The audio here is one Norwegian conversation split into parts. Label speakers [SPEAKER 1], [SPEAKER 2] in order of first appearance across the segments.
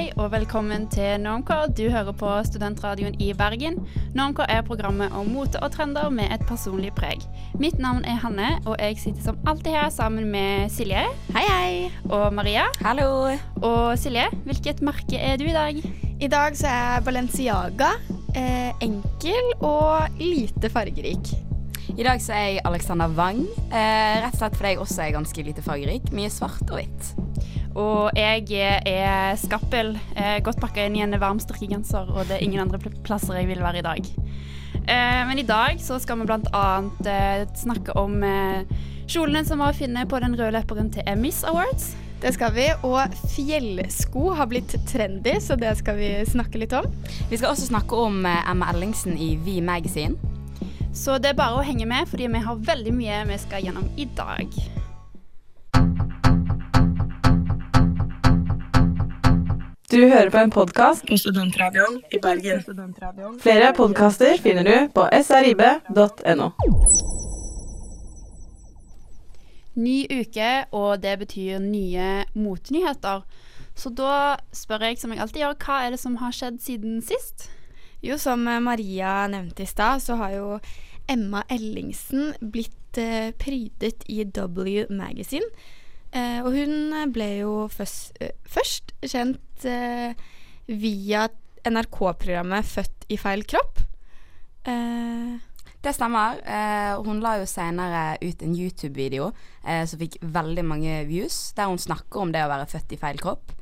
[SPEAKER 1] Hei og velkommen til Normcore. Du hører på Studentradioen i Bergen. Normcore er programmet om mote og trender med et personlig preg. Mitt navn er Hanne, og jeg sitter som alltid her sammen med Silje.
[SPEAKER 2] Hei, hei.
[SPEAKER 1] Og Maria.
[SPEAKER 2] Hallo.
[SPEAKER 1] Og Silje, hvilket merke er du i dag?
[SPEAKER 3] I dag så er jeg Balenciaga. Eh, enkel og lite fargerik.
[SPEAKER 2] I dag så er jeg Alexander Wang. Eh, rett og slett fordi jeg også er ganske lite fargerik. Mye svart og hvitt.
[SPEAKER 1] Og jeg er Skappel. Eh, godt pakka inn i en varm strikkegenser, og det er ingen andre plasser jeg vil være i dag. Eh, men i dag så skal vi bl.a. Eh, snakke om kjolene som var å finne på den røde løperen til Emmys Awards.
[SPEAKER 3] Det skal vi. Og fjellsko har blitt trendy, så det skal vi snakke litt om.
[SPEAKER 2] Vi skal også snakke om Emma Ellingsen i Vi Magazine.
[SPEAKER 1] Så det er bare å henge med, fordi vi har veldig mye vi skal gjennom i dag.
[SPEAKER 4] Du hører på en podkast på Studentradioen i Bergen. Flere podkaster finner du på srib.no.
[SPEAKER 1] Ny uke, og det betyr nye motenyheter. Så da spør jeg som jeg alltid gjør, hva er det som har skjedd siden sist?
[SPEAKER 3] Jo, som Maria nevnte i stad, så har jo Emma Ellingsen blitt eh, prydet i W Magazine. Eh, og hun ble jo først, eh, først kjent eh, via NRK-programmet 'Født i feil kropp'. Eh,
[SPEAKER 2] Det stemmer. Eh, hun la jo senere ut en YouTube-video eh, som fikk veldig mange views, der hun snakker om det å være født i feil kropp.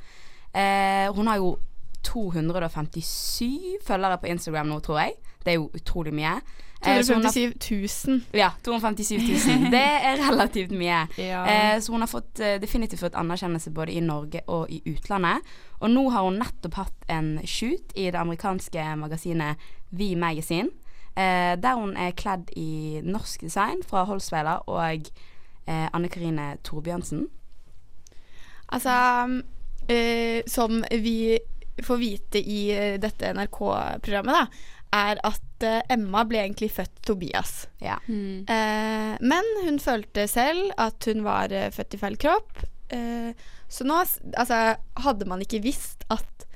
[SPEAKER 2] Hun har jo 257 følgere på Instagram nå, tror jeg. Det er jo utrolig mye. Eh, så hun har-
[SPEAKER 3] 257 000.
[SPEAKER 2] Ja, 257 000. Det er relativt mye.
[SPEAKER 1] Ja.
[SPEAKER 2] Eh, så hun har fått, eh, definitivt fått anerkjennelse både i Norge og i utlandet. Og nå har hun nettopp hatt en shoot i det amerikanske magasinet We Magazine, eh, der hun er kledd i norsk design fra Holsweiler og eh, Anne Karine Torbjørnsen.
[SPEAKER 3] Altså, eh, som vi får vite i eh, dette NRK-programmet, da, er at uh, Emma ble egentlig født Tobias.
[SPEAKER 2] Ja.
[SPEAKER 1] Mm.
[SPEAKER 3] Uh, men hun følte selv at hun var uh, født i feil kropp. Eh, så nå altså, hadde man ikke visst at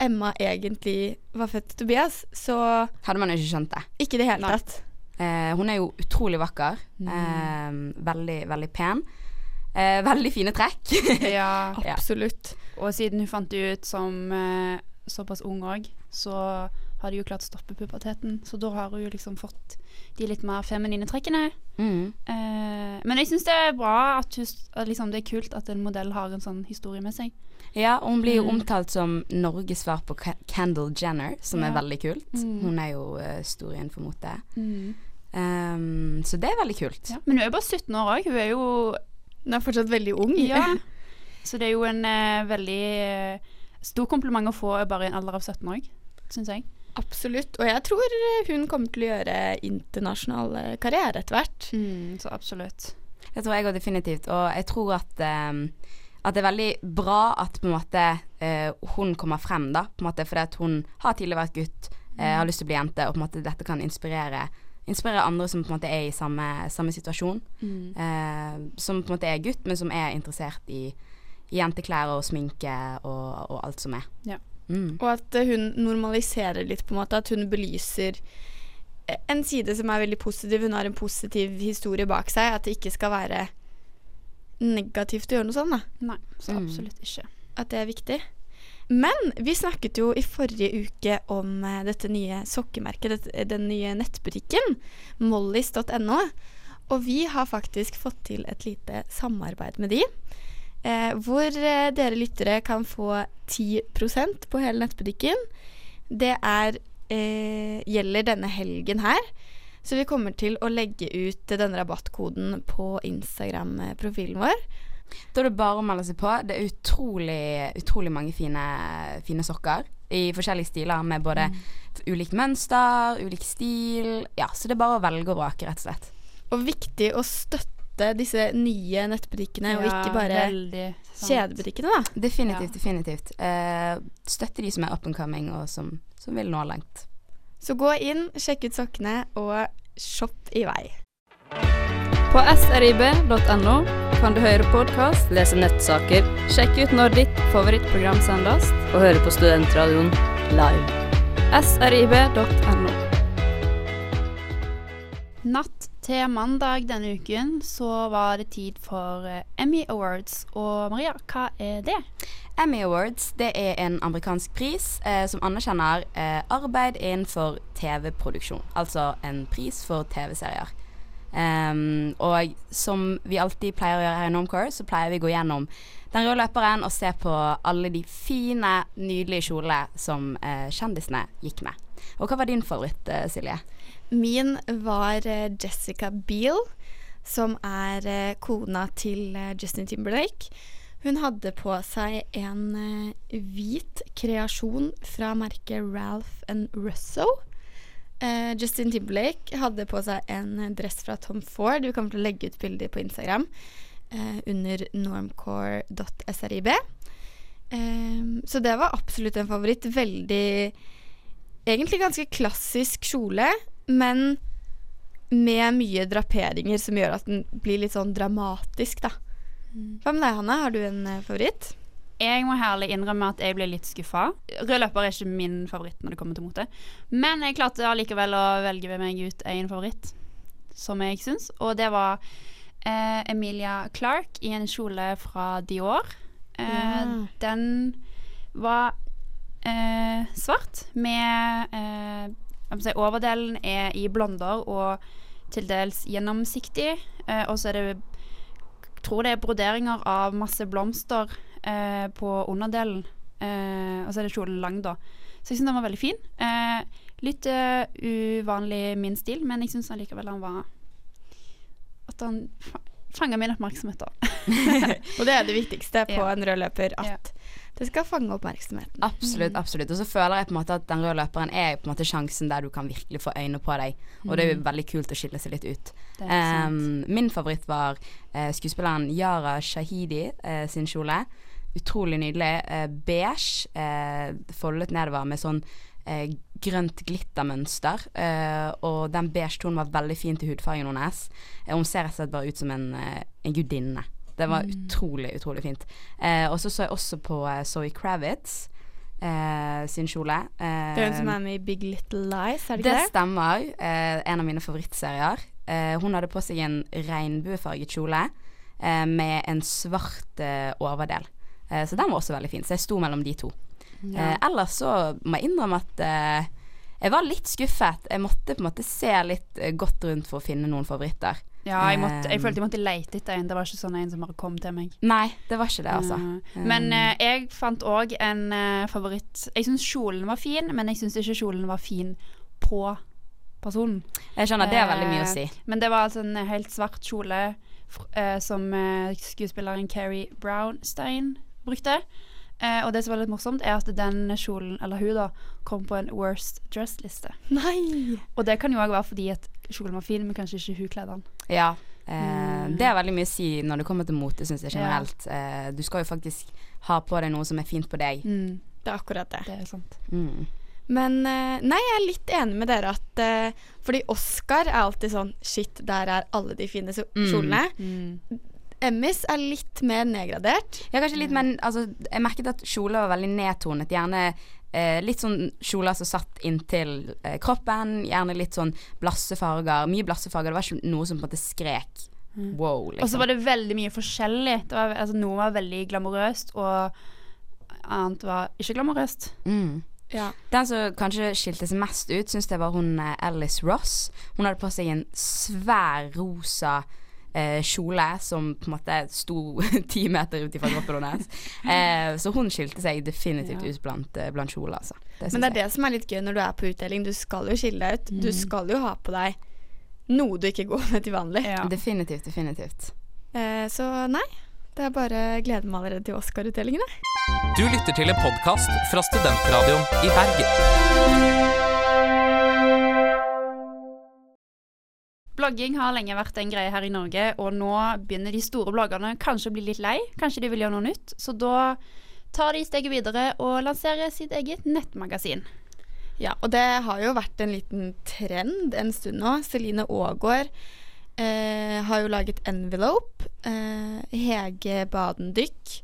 [SPEAKER 3] Emma egentlig var født Tobias, så
[SPEAKER 2] Hadde man jo ikke skjønt det.
[SPEAKER 3] ikke i det hele tatt.
[SPEAKER 2] Eh, hun er jo utrolig vakker. Eh, veldig, veldig pen. Eh, veldig fine trekk.
[SPEAKER 1] ja.
[SPEAKER 2] Ja.
[SPEAKER 3] Absolutt.
[SPEAKER 1] Og siden hun fant det ut som såpass ung òg, så har de jo klart å stoppe puberteten. Så da har hun jo liksom fått de litt mer feminine trekkene.
[SPEAKER 2] mm.
[SPEAKER 1] Eh, men jeg syns det er bra at, hun, at liksom, det er kult at en modell har en sånn historie med seg.
[SPEAKER 2] Ja, og hun blir jo
[SPEAKER 1] Mm.
[SPEAKER 2] omtalt som Norges svar på Kendall Jenner, som er veldig kult.
[SPEAKER 1] Mm.
[SPEAKER 2] Hun er jo uh, stor innenfor mote. Um, så det er veldig kult.
[SPEAKER 1] Ja. Men hun er jo bare 17 år òg. Hun er jo
[SPEAKER 3] Hun er fortsatt veldig ung.
[SPEAKER 1] Ja. Så det er jo en uh, veldig uh, stor kompliment å få bare i en alder av 17 òg, syns jeg.
[SPEAKER 3] Absolutt. Og jeg tror eh, hun kommer til å gjøre internasjonal eh, karriere etter hvert.
[SPEAKER 1] så absolutt.
[SPEAKER 2] Det tror jeg òg definitivt. Og jeg tror at, um, at det er veldig bra at måte uh, hun kommer frem, da. Måte Fordi at hun har tidligere vært gutt, uh, har lyst til å bli jente, og måte dette kan inspirere Inspirere andre som er i samme, samme situasjon. Eh, som på en måte er gutt, men som er interessert i, i jenteklær og sminke og, og alt som er.
[SPEAKER 1] Ja.
[SPEAKER 2] Mm.
[SPEAKER 3] Og at eh, hun normaliserer litt, på en måte. At hun belyser eh, en side som er veldig positiv. Hun har en positiv historie bak seg. At det ikke skal være negativt å gjøre noe sånt. da.
[SPEAKER 1] Nei, så
[SPEAKER 2] Mm.
[SPEAKER 1] absolutt ikke.
[SPEAKER 3] At det er viktig. Men vi snakket jo i forrige uke om eh, dette nye sokkemerket, dette, den nye nettbutikken, mollys.no. Og vi har faktisk fått til et lite samarbeid med de. Eh, hvor eh, dere lyttere kan få 10% på hele nettbutikken. Det er, eh, gjelder denne helgen her. Så vi kommer til å legge ut denne rabattkoden på Instagram-profilen vår.
[SPEAKER 2] Da er det bare å melde seg på. Det er utrolig, utrolig mange fine, fine sokker i forskjellige stiler med både ulikt mønster, ulik stil. Ja, så det er bare å velge og vrake, rett og slett.
[SPEAKER 3] Og viktig å støtte disse nye nettbutikkene, og ikke bare kjedebutikkene, da.
[SPEAKER 2] Definitivt,
[SPEAKER 1] Ja.
[SPEAKER 2] definitivt. Uh, støtte de som er up and coming, og som, som vil nå langt.
[SPEAKER 3] Så gå inn, sjekk ut sokkene, og shopp i vei.
[SPEAKER 1] På srib.no kan du høre podkast,
[SPEAKER 5] lese nettsaker
[SPEAKER 1] sjekke ut når ditt favorittprogram sendes.
[SPEAKER 5] og høre på Studentradioen live.
[SPEAKER 1] srib.no. Natt til mandag denne uken så var det tid for eh, Emmy Awards. Og Maria, hva er det?
[SPEAKER 2] Emmy Awards det er en amerikansk pris eh, som anerkjenner eh, arbeid innenfor TV-produksjon. Altså en pris for TV-serier. Um, og som vi alltid pleier å gjøre her i Normcore, så pleier vi å gå gjennom den røde løperen og se på alle de fine, nydelige kjolene som eh, kjendisene gikk med. Og hva var din favoritt, eh, Silje?
[SPEAKER 3] Min var eh, Jessica Beale, som er eh, kona til Justin Timberlake. Hun hadde på seg en hvit kreasjon fra merket Ralph and Russo. Uh, Justin Timberlake hadde på seg en dress fra Tom Ford. Vi kommer til å legge ut bilder på Instagram uh, under normcore.srib. Eh, så det var absolutt en favoritt. Veldig Egentlig ganske klassisk kjole, men med mye draperinger som gjør at den blir litt sånn dramatisk, da. Hva med deg, Hanne? Har du en eh, favoritt?
[SPEAKER 1] Jeg må herlig innrømme at jeg ble litt skuffa. Rød løper er ikke min favoritt når det kommer til mote. Men jeg klarte allikevel å velge ved meg ut en favoritt som jeg syns, og det var eh, Emilia Clark i en kjole fra Dior. Eh,
[SPEAKER 3] Ja.
[SPEAKER 1] Den var eh, svart med eh, si, Overdelen er i blonder og til dels gjennomsiktig, eh, og så er det tror det er broderinger av masse blomster eh, på underdelen. Eh, og så er det kjolen lang, da. Så jeg syns den var veldig fin. Eh, litt uvanlig min stil, men jeg syns allikevel han var At han fa fanga min oppmerksomhet, da.
[SPEAKER 3] Og det er det viktigste på
[SPEAKER 1] Ja.
[SPEAKER 3] en rød løper, at
[SPEAKER 1] Ja.
[SPEAKER 3] det skal fange oppmerksomheten.
[SPEAKER 2] Absolutt, absolutt. Og så føler jeg på en måte at den røde løperen er på en måte sjansen der du kan virkelig få øyne på deg. Og det er jo veldig kult å skille seg litt ut. Um, min favoritt var uh, skuespilleren Yara Shahidi uh, sin kjole. Utrolig nydelig. Uh, beige, eh, foldet nedover med sånn eh, grønt glittermønster. Eh, og den beige tonen var veldig fin til hudfargen hennes. Eh, hun ser rett og slett bare ut som en, eh, en gudinne. Det var utrolig, utrolig fint. Eh, og så så jeg også på Zoe Kravitz eh, sin kjole. Eh,
[SPEAKER 3] Det er hun som er med i Big Little Lies, er det
[SPEAKER 2] det
[SPEAKER 3] ikke det?
[SPEAKER 2] stemmer. Eh, en av mine favorittserier. Hun hadde på seg en regnbuefarget kjole med en svart overdel. Så den var også veldig fin. Så jeg sto mellom de to. Eh, ellers så må jeg innrømme at eh, jeg var litt skuffet. Jeg måtte på en måte se litt eh, godt rundt for å finne noen favoritter.
[SPEAKER 1] Ja, jeg, måtte, jeg følte jeg måtte lete etter en. Det var ikke sånn en som bare kom til meg.
[SPEAKER 2] Nei, det var ikke det, altså.
[SPEAKER 1] Eh, Men uh, jeg fant òg en uh, favoritt. Jeg syns kjolen var fin, men jeg syns ikke kjolen var fin på personen.
[SPEAKER 2] Jeg skjønner, det er veldig mye å si.
[SPEAKER 1] Uh, Men det var altså en helt svart kjole eh, som eh, skuespilleren Carrie Brownstein brukte. Eh, og det som var litt morsomt, er at den kjolen, eller hun da, kom på en worst dress-liste.
[SPEAKER 3] Nei!
[SPEAKER 1] Og det kan jo òg være fordi at kjolen var fin, men kanskje ikke hun kledde den.
[SPEAKER 2] Ja. Eh, det er veldig mye å si når det kommer til mote, syns jeg
[SPEAKER 1] Ja.
[SPEAKER 2] generelt. Eh, du skal jo faktisk ha på deg noe som er fint på deg.
[SPEAKER 3] Det er akkurat det.
[SPEAKER 1] Det er sant.
[SPEAKER 2] Mm.
[SPEAKER 3] Men eh, nei, jeg er litt enig med dere at eh, Fordi Oscar er alltid sånn Shit, der er alle de fine kjolene.
[SPEAKER 2] Mm.
[SPEAKER 3] kjolene. Emmys er litt mer nedgradert.
[SPEAKER 2] Ja, kanskje litt, men altså, jeg merket at kjoler var veldig nedtonet. Gjerne eh, litt sånn kjoler som satt inntil eh, kroppen. Gjerne litt sånn blasse farger. Mye blasse farger. Det var ikke noe som på en måte skrek wow, liksom.
[SPEAKER 1] Og så var det veldig mye forskjellig. Det var, altså, noe var veldig glamorøst, og annet var ikke glamorøst.
[SPEAKER 2] mm.
[SPEAKER 3] Ja.
[SPEAKER 2] Den som kanskje skilte seg mest ut, syns jeg var hun eh, Alice Ross. Hun hadde på seg en svær rosa eh, kjole som på en måte sto ti meter ut ifra kroppen hennes. Eh, så hun skilte seg definitivt
[SPEAKER 1] Ja.
[SPEAKER 2] ut blant, eh, blant kjoler, altså. Det
[SPEAKER 3] Men det er
[SPEAKER 2] jeg.
[SPEAKER 3] det som er litt gøy når du er på utdeling. Du skal jo skille deg ut. Du skal jo ha på deg noe du ikke går med til vanlig.
[SPEAKER 1] Ja.
[SPEAKER 2] Definitivt, definitivt.
[SPEAKER 3] Eh, så nei, det er bare gleder meg allerede til Oscar-utdelingene.
[SPEAKER 6] Du lytter til en podkast fra Studentradioen i Bergen.
[SPEAKER 1] Blogging har lenge vært en greie her i Norge, og nå begynner de store bloggerne kanskje å bli litt lei. Kanskje de vil gjøre noe nytt. Så da tar de steget videre og lanserer sitt eget nettmagasin.
[SPEAKER 3] Ja, og det har jo vært en liten trend en stund nå. Celine Aagaard eh, har jo laget Envelope. Eh, Hege Badendykk,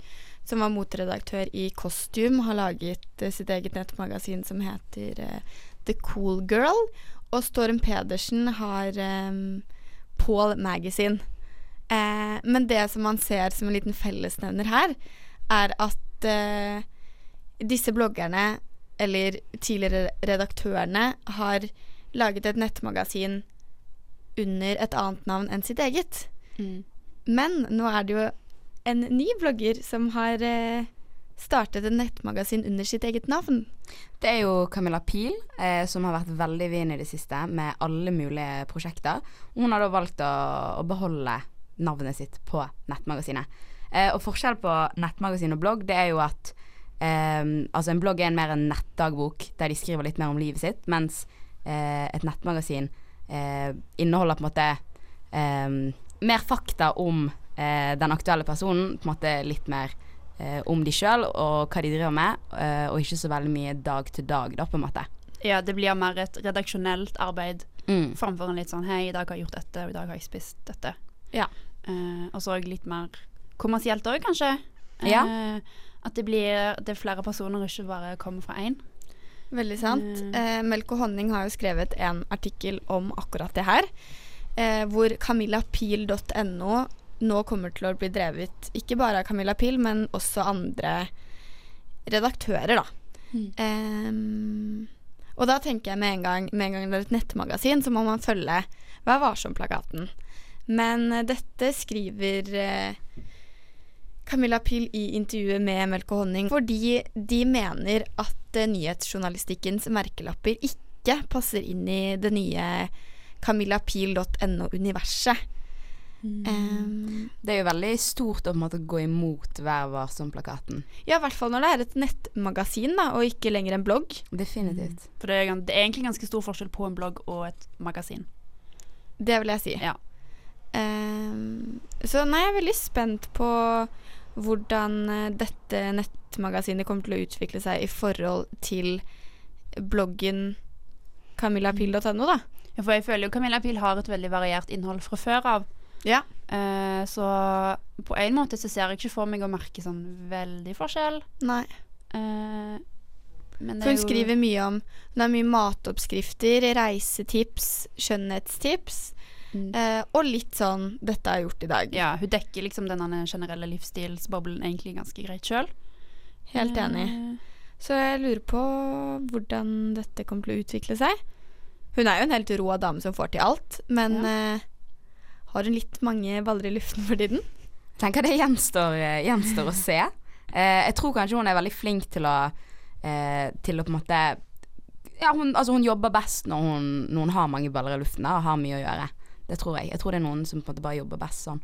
[SPEAKER 3] som var motredaktør i Costume, har laget eh, sitt eget nettmagasin som heter eh, The Cool Girl. Og Storm Pedersen har um, Paul Magazine. Eh, men det som man ser som en liten fellesnevner her, er at eh, disse bloggerne, eller tidligere redaktørene, har laget et nettmagasin under et annet navn enn sitt eget. Men nå er det jo en ny blogger som har eh, startet et nettmagasin under sitt eget navn.
[SPEAKER 2] Det er jo Camilla Pil, eh, som har vært veldig i i det siste med alle mulige prosjekter. Hun har da valgt å, å beholde navnet sitt på nettmagasinet. Eh, og forskjell på nettmagasin og blogg, det er jo at eh, altså en blogg er en mer en nettdagbok der de skriver litt mer om livet sitt, mens eh, et nettmagasin eh, inneholder på en måte eh, mer fakta om den aktuelle personen, på en måte litt mer eh, om de sjøl og hva de driver med, eh, og ikke så veldig mye dag til dag, da, på en måte.
[SPEAKER 1] Ja, det blir mer et redaksjonelt arbeid
[SPEAKER 2] Mm.
[SPEAKER 1] framfor en litt sånn Hei, i dag har jeg gjort dette, og i dag har jeg spist dette.
[SPEAKER 3] Ja.
[SPEAKER 1] Eh, og så litt mer kommersielt òg, kanskje.
[SPEAKER 2] Ja.
[SPEAKER 1] Eh, at det blir det er flere personer, ikke bare kommer fra én.
[SPEAKER 3] Veldig sant.
[SPEAKER 1] Mm.
[SPEAKER 3] Eh, Melk og honning har jo skrevet en artikkel om akkurat det her. Eh, hvor camillapil.no nå kommer til å bli drevet ikke bare av Camilla Pil, men også andre redaktører, da. Em, og da tenker jeg med en gang med en gang det er et nettmagasin, så må man følge Vær varsom-plakaten. Men eh, dette skriver eh, Camilla Pil i intervjuet med Melk og honning fordi de mener at eh, nyhetsjournalistikkens merkelapper ikke passer inn i det nye camillapil.no-universet. Em,
[SPEAKER 2] Det er jo veldig stort å på en måte gå imot Vær varsom-plakaten.
[SPEAKER 3] ja, i hvert fall når det er et nettmagasin, da, og ikke lenger en blogg.
[SPEAKER 2] Definitivt.
[SPEAKER 1] For det er, det er egentlig ganske stor forskjell på en blogg og et magasin.
[SPEAKER 3] Det vil jeg si.
[SPEAKER 1] Ja.
[SPEAKER 3] Um, så nei, jeg er veldig spent på hvordan eh, dette nettmagasinet kommer til å utvikle seg i forhold til bloggen camillapil.no, da.
[SPEAKER 1] Ja, For jeg føler jo Camilla Pil har et veldig variert innhold fra før av.
[SPEAKER 3] Ja.
[SPEAKER 1] Eh, så på en måte så ser jeg ikke for meg å merke sånn veldig forskjell.
[SPEAKER 3] Nei.
[SPEAKER 1] Eh, men det
[SPEAKER 3] For
[SPEAKER 1] er
[SPEAKER 3] hun
[SPEAKER 1] jo
[SPEAKER 3] skriver mye om Det er mye matoppskrifter, reisetips, skjønnhetstips.
[SPEAKER 1] Mm.
[SPEAKER 3] Eh, og litt sånn 'Dette er gjort i dag'.
[SPEAKER 1] Ja, hun dekker liksom denne generelle livsstilsboblen egentlig ganske greit sjøl.
[SPEAKER 3] Helt enig. Så jeg lurer på hvordan dette kommer til å utvikle seg. Hun er jo en helt rå dame som får til alt, men eh, har hun litt mange baller i luften for tiden?
[SPEAKER 2] tenker det gjenstår, eh, gjenstår å se. Eh, jeg tror kanskje hun er veldig flink til å eh, Til å på en måte Ja, hun, altså hun jobber best når hun, når hun har mange baller i luften og har mye å gjøre. Det tror jeg. Jeg tror det er noen som på en måte bare jobber best sånn.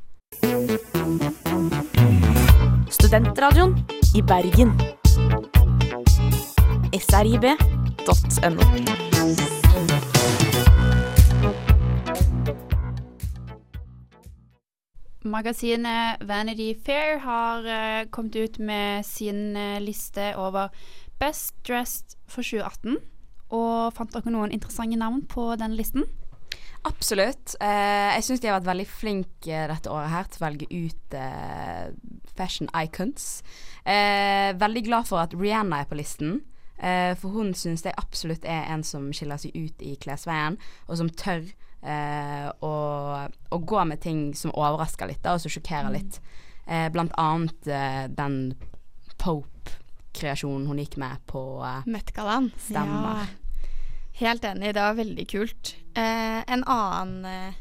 [SPEAKER 4] Studentradioen i Bergen. srib.no.
[SPEAKER 1] Magasinet Vanity Fair har uh, kommet ut med sin uh, liste over Best Dressed for 2018. Og fant dere noen interessante navn på den listen?
[SPEAKER 2] Absolutt. Uh, jeg syns de har vært veldig flinke dette året her til å velge ut fashion icons. Veldig glad for at Rihanna er på listen. For hun syns jeg absolutt er en som skiller seg ut i klesveien, og som tør eh, og, å gå med ting som overrasker litt, da, og som sjokkerer litt. Eh, blant annet eh, den Pope-kreasjonen hun gikk med på eh,
[SPEAKER 3] Met-gallaen.
[SPEAKER 2] Stemmer.
[SPEAKER 3] Helt enig, det var veldig kult. Eh, en annen eh,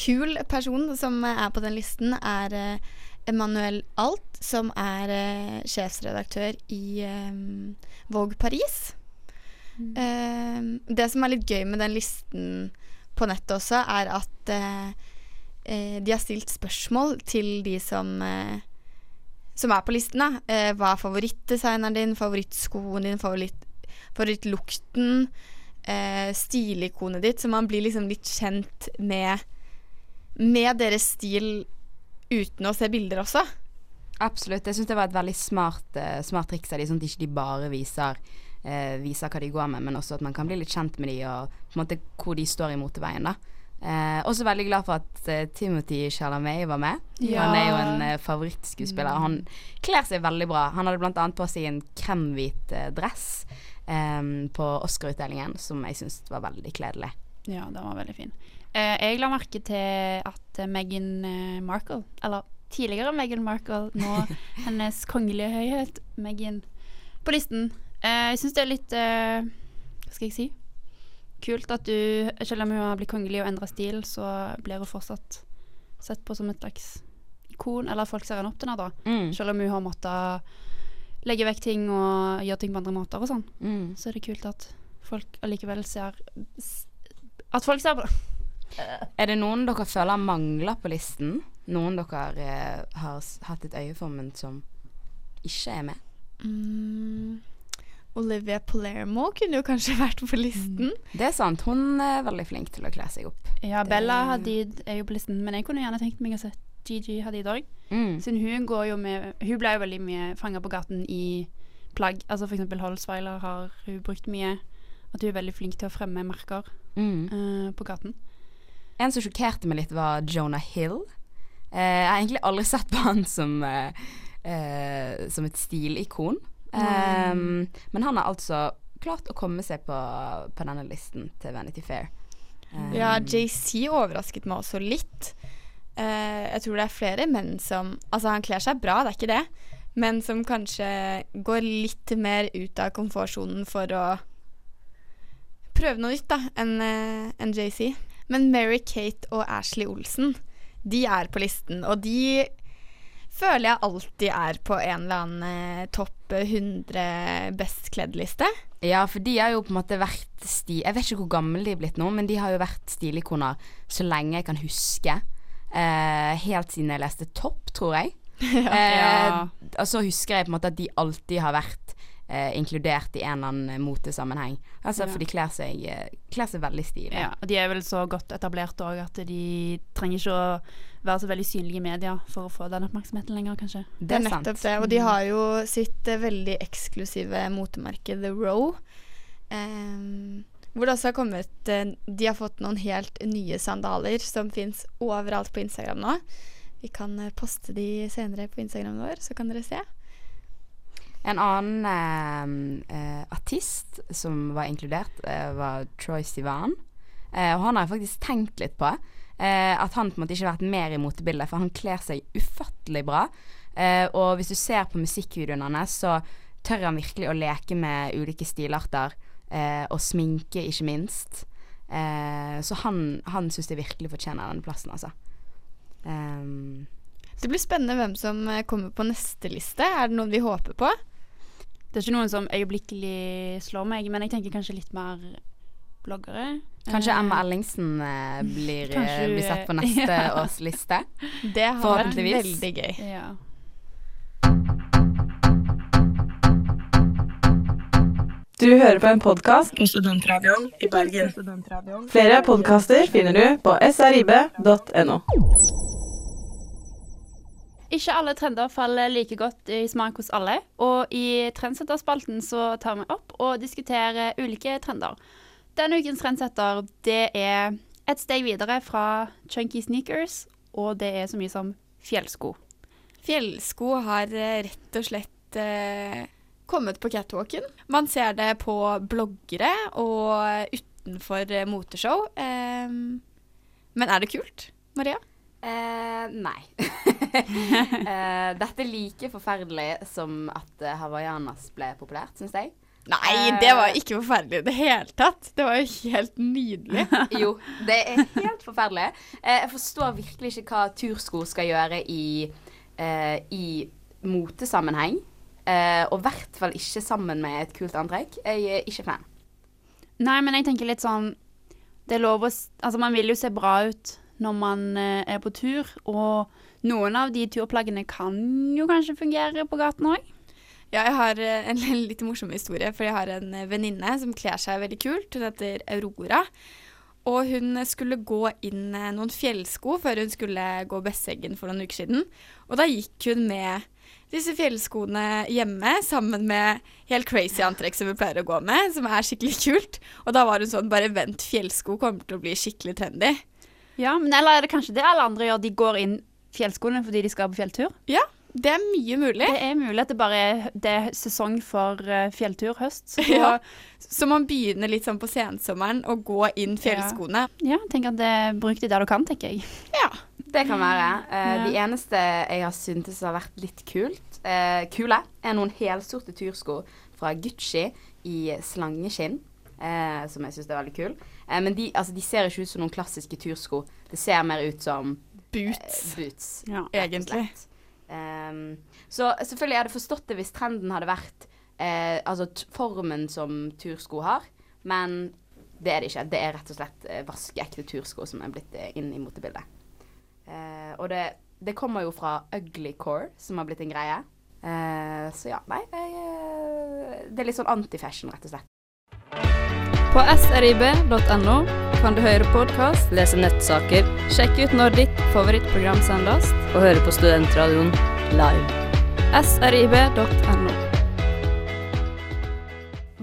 [SPEAKER 3] kul person som er på den listen, er eh, Emmanuel Alt, som er eh, sjefsredaktør i eh, Vogue Paris. Eh, det som er litt gøy med den listen på nettet også, er at eh, eh, de har stilt spørsmål til de som eh, som er på listen. Da. Eh, hva er favorittdesigneren din, favorittskoen din, favoritt, favorittlukten, eh, stilikonet ditt, så man blir liksom litt kjent med, med deres stil uten å se bilder også.
[SPEAKER 2] Absolutt. Jeg syns det var et veldig smart, eh, smart triks av de, sånn at ikke de bare viser, eh, viser hva de går med, men også at man kan bli litt kjent med de og på en måte hvor de står i moteveien. da. Eh, også veldig glad for at eh, Timothy Chalamet var med.
[SPEAKER 1] Ja.
[SPEAKER 2] Han er jo en eh, favorittskuespiller. Han kler seg veldig bra. Han hadde annet på seg en kremhvit eh, dress eh, på Oscar-utdelingen, som jeg syns var veldig kledelig.
[SPEAKER 1] Ja, den var veldig fin. Eh, jeg la merke til at Meghan Markle, eller tidligere Meghan Markle, nå hennes kongelige høyhet Meghan, på listen. Eh, jeg syns det er litt eh, Hva skal jeg si? Kult at du, selv om hun har blitt kongelig og endra stil, så blir hun fortsatt sett på som et slags ikon, eller folk ser henne opp til henne, da.
[SPEAKER 2] Mm.
[SPEAKER 1] Selv om hun har måttet legge vekk ting og gjøre ting på andre måter og sånn.
[SPEAKER 2] Mm.
[SPEAKER 1] Så er det kult at folk allikevel ser At folk ser på det.
[SPEAKER 2] Er det noen dere føler mangler på listen? Noen dere eh, har hatt et øye for, men som ikke er med?
[SPEAKER 3] Mm. Olivia Palermo kunne jo kanskje vært på listen.
[SPEAKER 2] Det er sant. Hun er veldig flink til å kle seg opp.
[SPEAKER 1] Ja,
[SPEAKER 2] Det-
[SPEAKER 1] Bella Hadid er jo på listen, men jeg kunne gjerne tenkt meg å se Gigi Hadid òg.
[SPEAKER 2] Mm.
[SPEAKER 1] Siden hun går jo med Hun ble jo veldig mye fanga på gaten i plagg. Altså for eksempel Holzweiler har hun brukt mye. At hun er veldig flink til å fremme merker
[SPEAKER 2] Mm.
[SPEAKER 1] uh, på gaten.
[SPEAKER 2] En som sjokkerte meg litt, var Jonah Hill. Uh, jeg har egentlig aldri sett på han som, uh, eh, som et stilikon. Um, men han har altså klart å komme seg på, på denne listen til Vanity Fair. Um,
[SPEAKER 3] Ja, JC overrasket meg også litt. Uh, jeg tror det er flere menn som Altså, han kler seg bra, det er ikke det. Men som kanskje går litt mer ut av komfortsonen for å prøve noe nytt, da, enn uh, en JC. Men Mary-Kate og Ashley Olsen, de er på listen, og de føler jeg alltid er på en eller annen eh, topp 100 best kledd-liste.
[SPEAKER 2] Ja, for de har jo på en måte vært sti... Jeg vet ikke hvor gamle de er blitt nå, men de har jo vært stilikoner så lenge jeg kan huske. Eh, helt siden jeg leste Topp, tror jeg. Eh,
[SPEAKER 1] Ja.
[SPEAKER 2] Og så husker jeg på en måte at de alltid har vært eh, inkludert i en eller annen motesammenheng. Altså,
[SPEAKER 1] Ja.
[SPEAKER 2] For de kler seg, eh, kler seg veldig stive.
[SPEAKER 1] Ja, og de er vel så godt etablert òg at de trenger ikke å være så veldig synlige i media for å få den oppmerksomheten lenger, kanskje.
[SPEAKER 3] Det er nettopp det. Og de har jo sitt eh, veldig eksklusive motemerke The Row. Um, hvor det også har kommet eh, De har fått noen helt nye sandaler som fins overalt på Instagram nå. Vi kan poste de senere på Instagramen vår, så kan dere se.
[SPEAKER 2] En annen eh, eh, artist som var inkludert, eh, var Troy Sivan. Eh, og han har jeg faktisk tenkt litt på. Eh, at han på en måte ikke har vært mer i motebildet, for han kler seg ufattelig bra. Eh, og hvis du ser på musikkvideoene hans, så tør han virkelig å leke med ulike stilarter. Og sminke, ikke minst. Så han, han syns jeg virkelig fortjener den plassen, altså. Um,
[SPEAKER 3] Det blir spennende hvem som kommer på neste liste. Er det noen vi håper på?
[SPEAKER 1] Det er ikke noen som øyeblikkelig slår meg, men jeg tenker kanskje litt mer bloggere.
[SPEAKER 2] kanskje
[SPEAKER 1] Eh,
[SPEAKER 2] Emma Ellingsen eh, blir, eh,
[SPEAKER 1] Kanskje
[SPEAKER 2] blir satt på neste
[SPEAKER 1] Ja.
[SPEAKER 2] års liste.
[SPEAKER 3] Det har vært veldig gøy.
[SPEAKER 1] Ja.
[SPEAKER 4] Du hører på en podkast på Studentradioen i Bergen. Flere podkaster finner du på srib.no.
[SPEAKER 1] Ikke alle trender faller like godt i smak hos alle, og i Trendsetterspalten så tar vi opp og diskuterer ulike trender. Denne ukens trendsetter det er et steg videre fra chunky sneakers, og det er så mye som fjellsko.
[SPEAKER 3] Fjellsko har eh, rett og slett eh, kommet på catwalken. Man ser det på bloggere og utenfor eh, moteshow. Eh, men er det kult, Maria?
[SPEAKER 2] Eh, nei. eh, dette er like forferdelig som at eh, hawaiianas ble populært, syns jeg.
[SPEAKER 3] Nei,
[SPEAKER 2] Eh.
[SPEAKER 3] det var ikke forferdelig i det hele tatt. Det var jo helt nydelig.
[SPEAKER 2] Jo, det er helt forferdelig. Eh, jeg forstår virkelig ikke hva tursko skal gjøre i, eh, i motesammenheng. Eh, og i hvert fall ikke sammen med et kult antrekk. Jeg er ikke fan.
[SPEAKER 1] Nei, men jeg tenker litt sånn Det er lov å Altså, man vil jo se bra ut når man eh, er på tur, og noen av de turplaggene kan jo kanskje fungere på gaten òg.
[SPEAKER 3] Ja, jeg har eh, en litt morsom historie, for jeg har en eh, venninne som kler seg veldig kult. Hun heter Aurora. Og hun skulle gå inn noen fjellsko før hun skulle gå Besseggen for noen uker siden. Og da gikk hun med disse fjellskoene hjemme sammen med helt crazy antrekk som hun pleier å gå med, som er skikkelig kult. Og da var hun sånn Bare vent, fjellsko kommer til å bli skikkelig trendy.
[SPEAKER 1] Ja, men eller er det kanskje det alle andre gjør? De går inn fjellskoene fordi de skal på fjelltur?
[SPEAKER 3] Ja, Det er mye mulig.
[SPEAKER 1] Det er mulig at det bare er, det er sesong for eh, fjelltur høst. Så
[SPEAKER 3] Ja. Så man begynner litt sånn på sensommeren å gå inn fjellskoene.
[SPEAKER 1] ja, tenk at det bruk de der du kan, tenker jeg.
[SPEAKER 3] Ja.
[SPEAKER 2] Det kan være. Uh,
[SPEAKER 1] Ja.
[SPEAKER 2] De eneste jeg har syntes har vært litt kult, uh, kule, er noen helsorte tursko fra Gucci i slangeskinn. Eh, som jeg syns er veldig kul. Eh, men de, altså, de ser ikke ut som noen klassiske tursko. Det ser mer ut som
[SPEAKER 3] Boots,
[SPEAKER 2] eh, boots.
[SPEAKER 1] Ja.
[SPEAKER 3] egentlig.
[SPEAKER 2] Ehm, så selvfølgelig hadde jeg forstått det hvis trenden hadde vært eh, altså formen som tursko har, men det er det ikke. Det er rett og slett eh, vaskeekte tursko som er blitt inn i motebildet. Eh, og det, det kommer jo fra ugly core, som har blitt en greie. Eh, så ja, nei jeg, Det er litt sånn antifashion, rett og slett.
[SPEAKER 5] På srib.no kan du høre podkast, lese nettsaker, sjekke ut når ditt favorittprogram sendes, og høre på Studentradioen live. srib.no.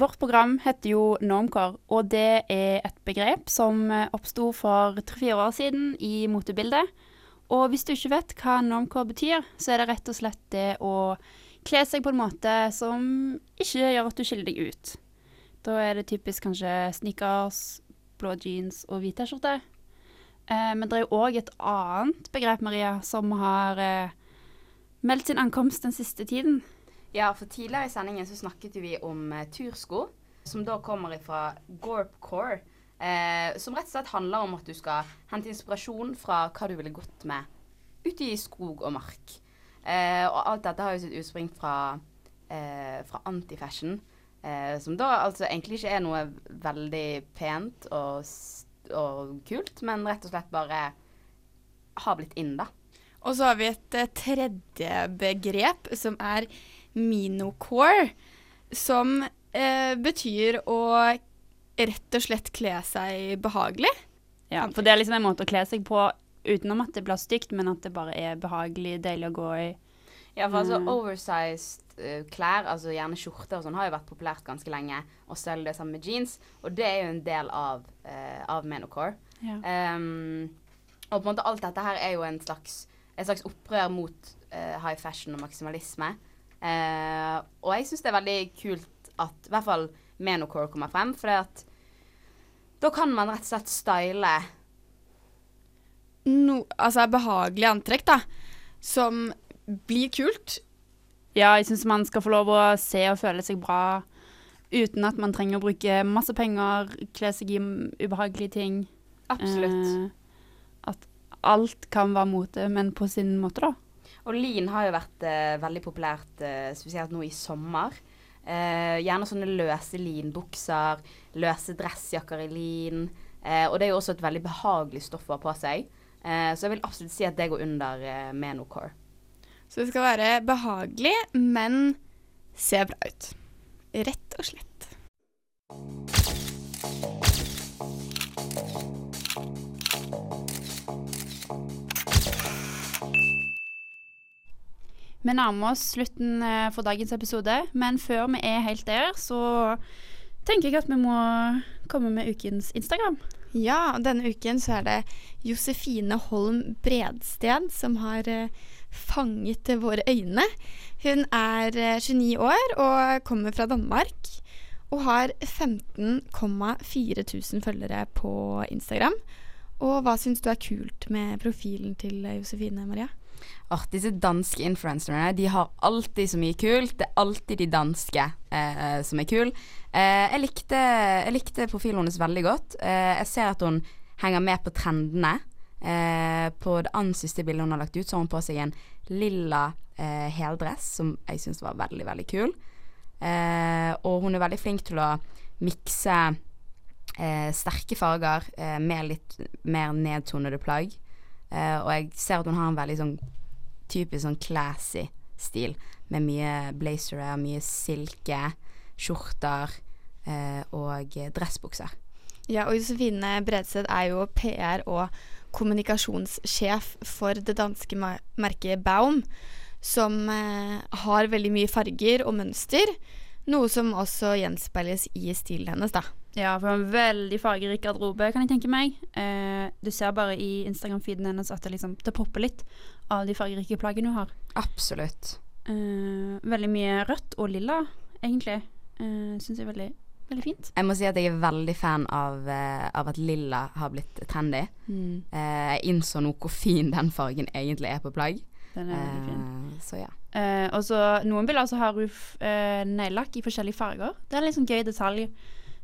[SPEAKER 1] Vårt program heter jo Normcore, og det er et begrep som oppsto for tre-fire år siden i motebildet. Og hvis du ikke vet hva normcore betyr, så er det rett og slett det å kle seg på en måte som ikke gjør at du skiller deg ut. Da er det typisk kanskje sneakers, blå jeans og hvit T-skjorte. Eh, men det er jo òg et annet begrep, Maria, som har eh, meldt sin ankomst den siste tiden.
[SPEAKER 2] Ja, for tidligere i sendingen så snakket vi om eh, tursko, som da kommer fra Gorpcore. Eh, som rett og slett handler om at du skal hente inspirasjon fra hva du ville gått med ute i skog og mark. Eh, og alt dette har jo sitt utspring fra, eh, fra antifashion. Eh, som da altså egentlig ikke er noe veldig pent og, og kult, men rett og slett bare har blitt inn, da.
[SPEAKER 3] Og så har vi et eh, tredje begrep, som er minocore, som eh, betyr å rett og slett kle seg behagelig.
[SPEAKER 1] Ja, for det er liksom en måte å kle seg på utenom at det blir stygt, men at det bare er behagelig, deilig å gå i.
[SPEAKER 2] Ja, for altså
[SPEAKER 1] Mm.
[SPEAKER 2] oversized uh, klær, altså gjerne skjorter og sånn, har jo vært populært ganske lenge. Og selv det samme med jeans. Og det er jo en del av, uh, av menocore.
[SPEAKER 1] Ja.
[SPEAKER 2] Um, og på en måte alt dette her er jo en slags, et slags opprør mot uh, high fashion og maksimalisme. Uh, og jeg syns det er veldig kult at i hvert fall menocore kommer frem, for at da kan man rett og slett style
[SPEAKER 3] No, altså behagelig antrekk, da, som blir kult.
[SPEAKER 1] ja, jeg syns man skal få lov å se og føle seg bra uten at man trenger å bruke masse penger, kle seg i ubehagelige ting.
[SPEAKER 2] Absolutt.
[SPEAKER 1] Eh, at alt kan være mote, men på sin måte, da.
[SPEAKER 2] Og lin har jo vært eh, veldig populært, eh, spesielt nå i sommer. Eh, gjerne sånne løse linbukser, løse dressjakker i lin. Eh, og det er jo også et veldig behagelig stoff å ha på seg. Eh, så jeg vil absolutt si at det går under eh, menocore.
[SPEAKER 3] Så det skal være behagelig, men se bra ut. Rett og slett.
[SPEAKER 1] Vi nærmer oss slutten eh, for dagens episode, men før vi er helt der, så tenker jeg at vi må komme med ukens Instagram.
[SPEAKER 3] Ja, og denne uken så er det Josefine Holm Bredsted som har eh, fanget til våre øyne. Hun er eh, 29 år og kommer fra Danmark. Og har 15,4 tusen følgere på Instagram. Og hva syns du er kult med profilen til eh, Josefine, Maria?
[SPEAKER 2] Oh, disse danske influenserne de har alltid så mye kult. Det er alltid de danske eh, som er kule. Eh, jeg, jeg likte profilen hennes veldig godt. Eh, jeg ser at hun henger med på trendene. Eh, på det andre siste bildet hun har lagt ut, så har hun på seg en lilla eh, heldress som jeg syns var veldig, veldig kul. Eh, og hun er veldig flink til å mikse eh, sterke farger eh, med litt mer nedtonede plagg. Eh, og jeg ser at hun har en veldig sånn typisk sånn classy stil. Med mye blazere, mye silke, skjorter og dressbukser.
[SPEAKER 3] Ja, og Josefine Bredsted er jo PR- og kommunikasjonssjef for det danske merket Baum, som eh, har veldig mye farger og mønster. Noe som også gjenspeiles i stilen hennes, da.
[SPEAKER 1] Ja, for en veldig fargerik garderobe, kan jeg tenke meg. Eh, du ser bare i Instagram-feeden hennes at det liksom det popper litt av de fargerike plaggene hun har.
[SPEAKER 2] Absolutt.
[SPEAKER 1] Eh, veldig mye rødt og lilla, egentlig. Eh, Syns jeg er veldig, veldig fint.
[SPEAKER 2] Jeg må si at jeg er veldig fan av, uh, av at lilla har blitt trendy. Eh, jeg innså nå hvor fin den fargen egentlig er på plagg.
[SPEAKER 1] Den er veldig fin.
[SPEAKER 2] Eh, så ja.
[SPEAKER 1] Og så Noen bilder så har hun uh, neglelakk i forskjellige farger. Det er en litt sånn gøy detalj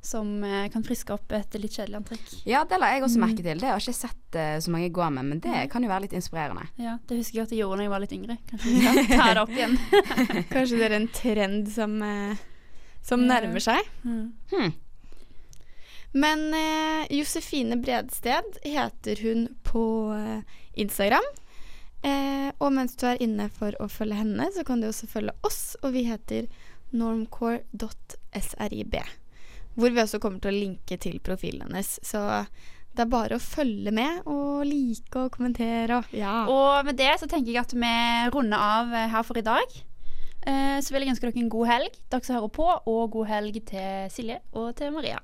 [SPEAKER 1] som kan friske opp et litt kjedelig antrekk.
[SPEAKER 2] Ja, det la jeg også
[SPEAKER 1] Mm.
[SPEAKER 2] merke til. Det har jeg ikke sett uh, så mange gå med, men det kan jo være litt inspirerende.
[SPEAKER 1] Ja, Det husker jeg at jeg gjorde da jeg var litt yngre. Kanskje vi kan ta det opp igjen.
[SPEAKER 3] Kanskje det er en trend som, eh, som nærmer seg.
[SPEAKER 1] Mm.
[SPEAKER 2] Hmm.
[SPEAKER 3] Men eh, Josefine Bredsted heter hun på eh, Instagram. Eh, og mens du er inne for å følge henne, så kan du også følge oss, og vi heter normcore.srib. Hvor vi også kommer til å linke til profilen hennes. Så det er bare å følge med og like og kommentere og ja.
[SPEAKER 1] Og med det så tenker jeg at vi runder av eh, her for i dag. Eh, så vil jeg ønske dere en god helg, dere som hører på, og god helg til Silje og til Maria.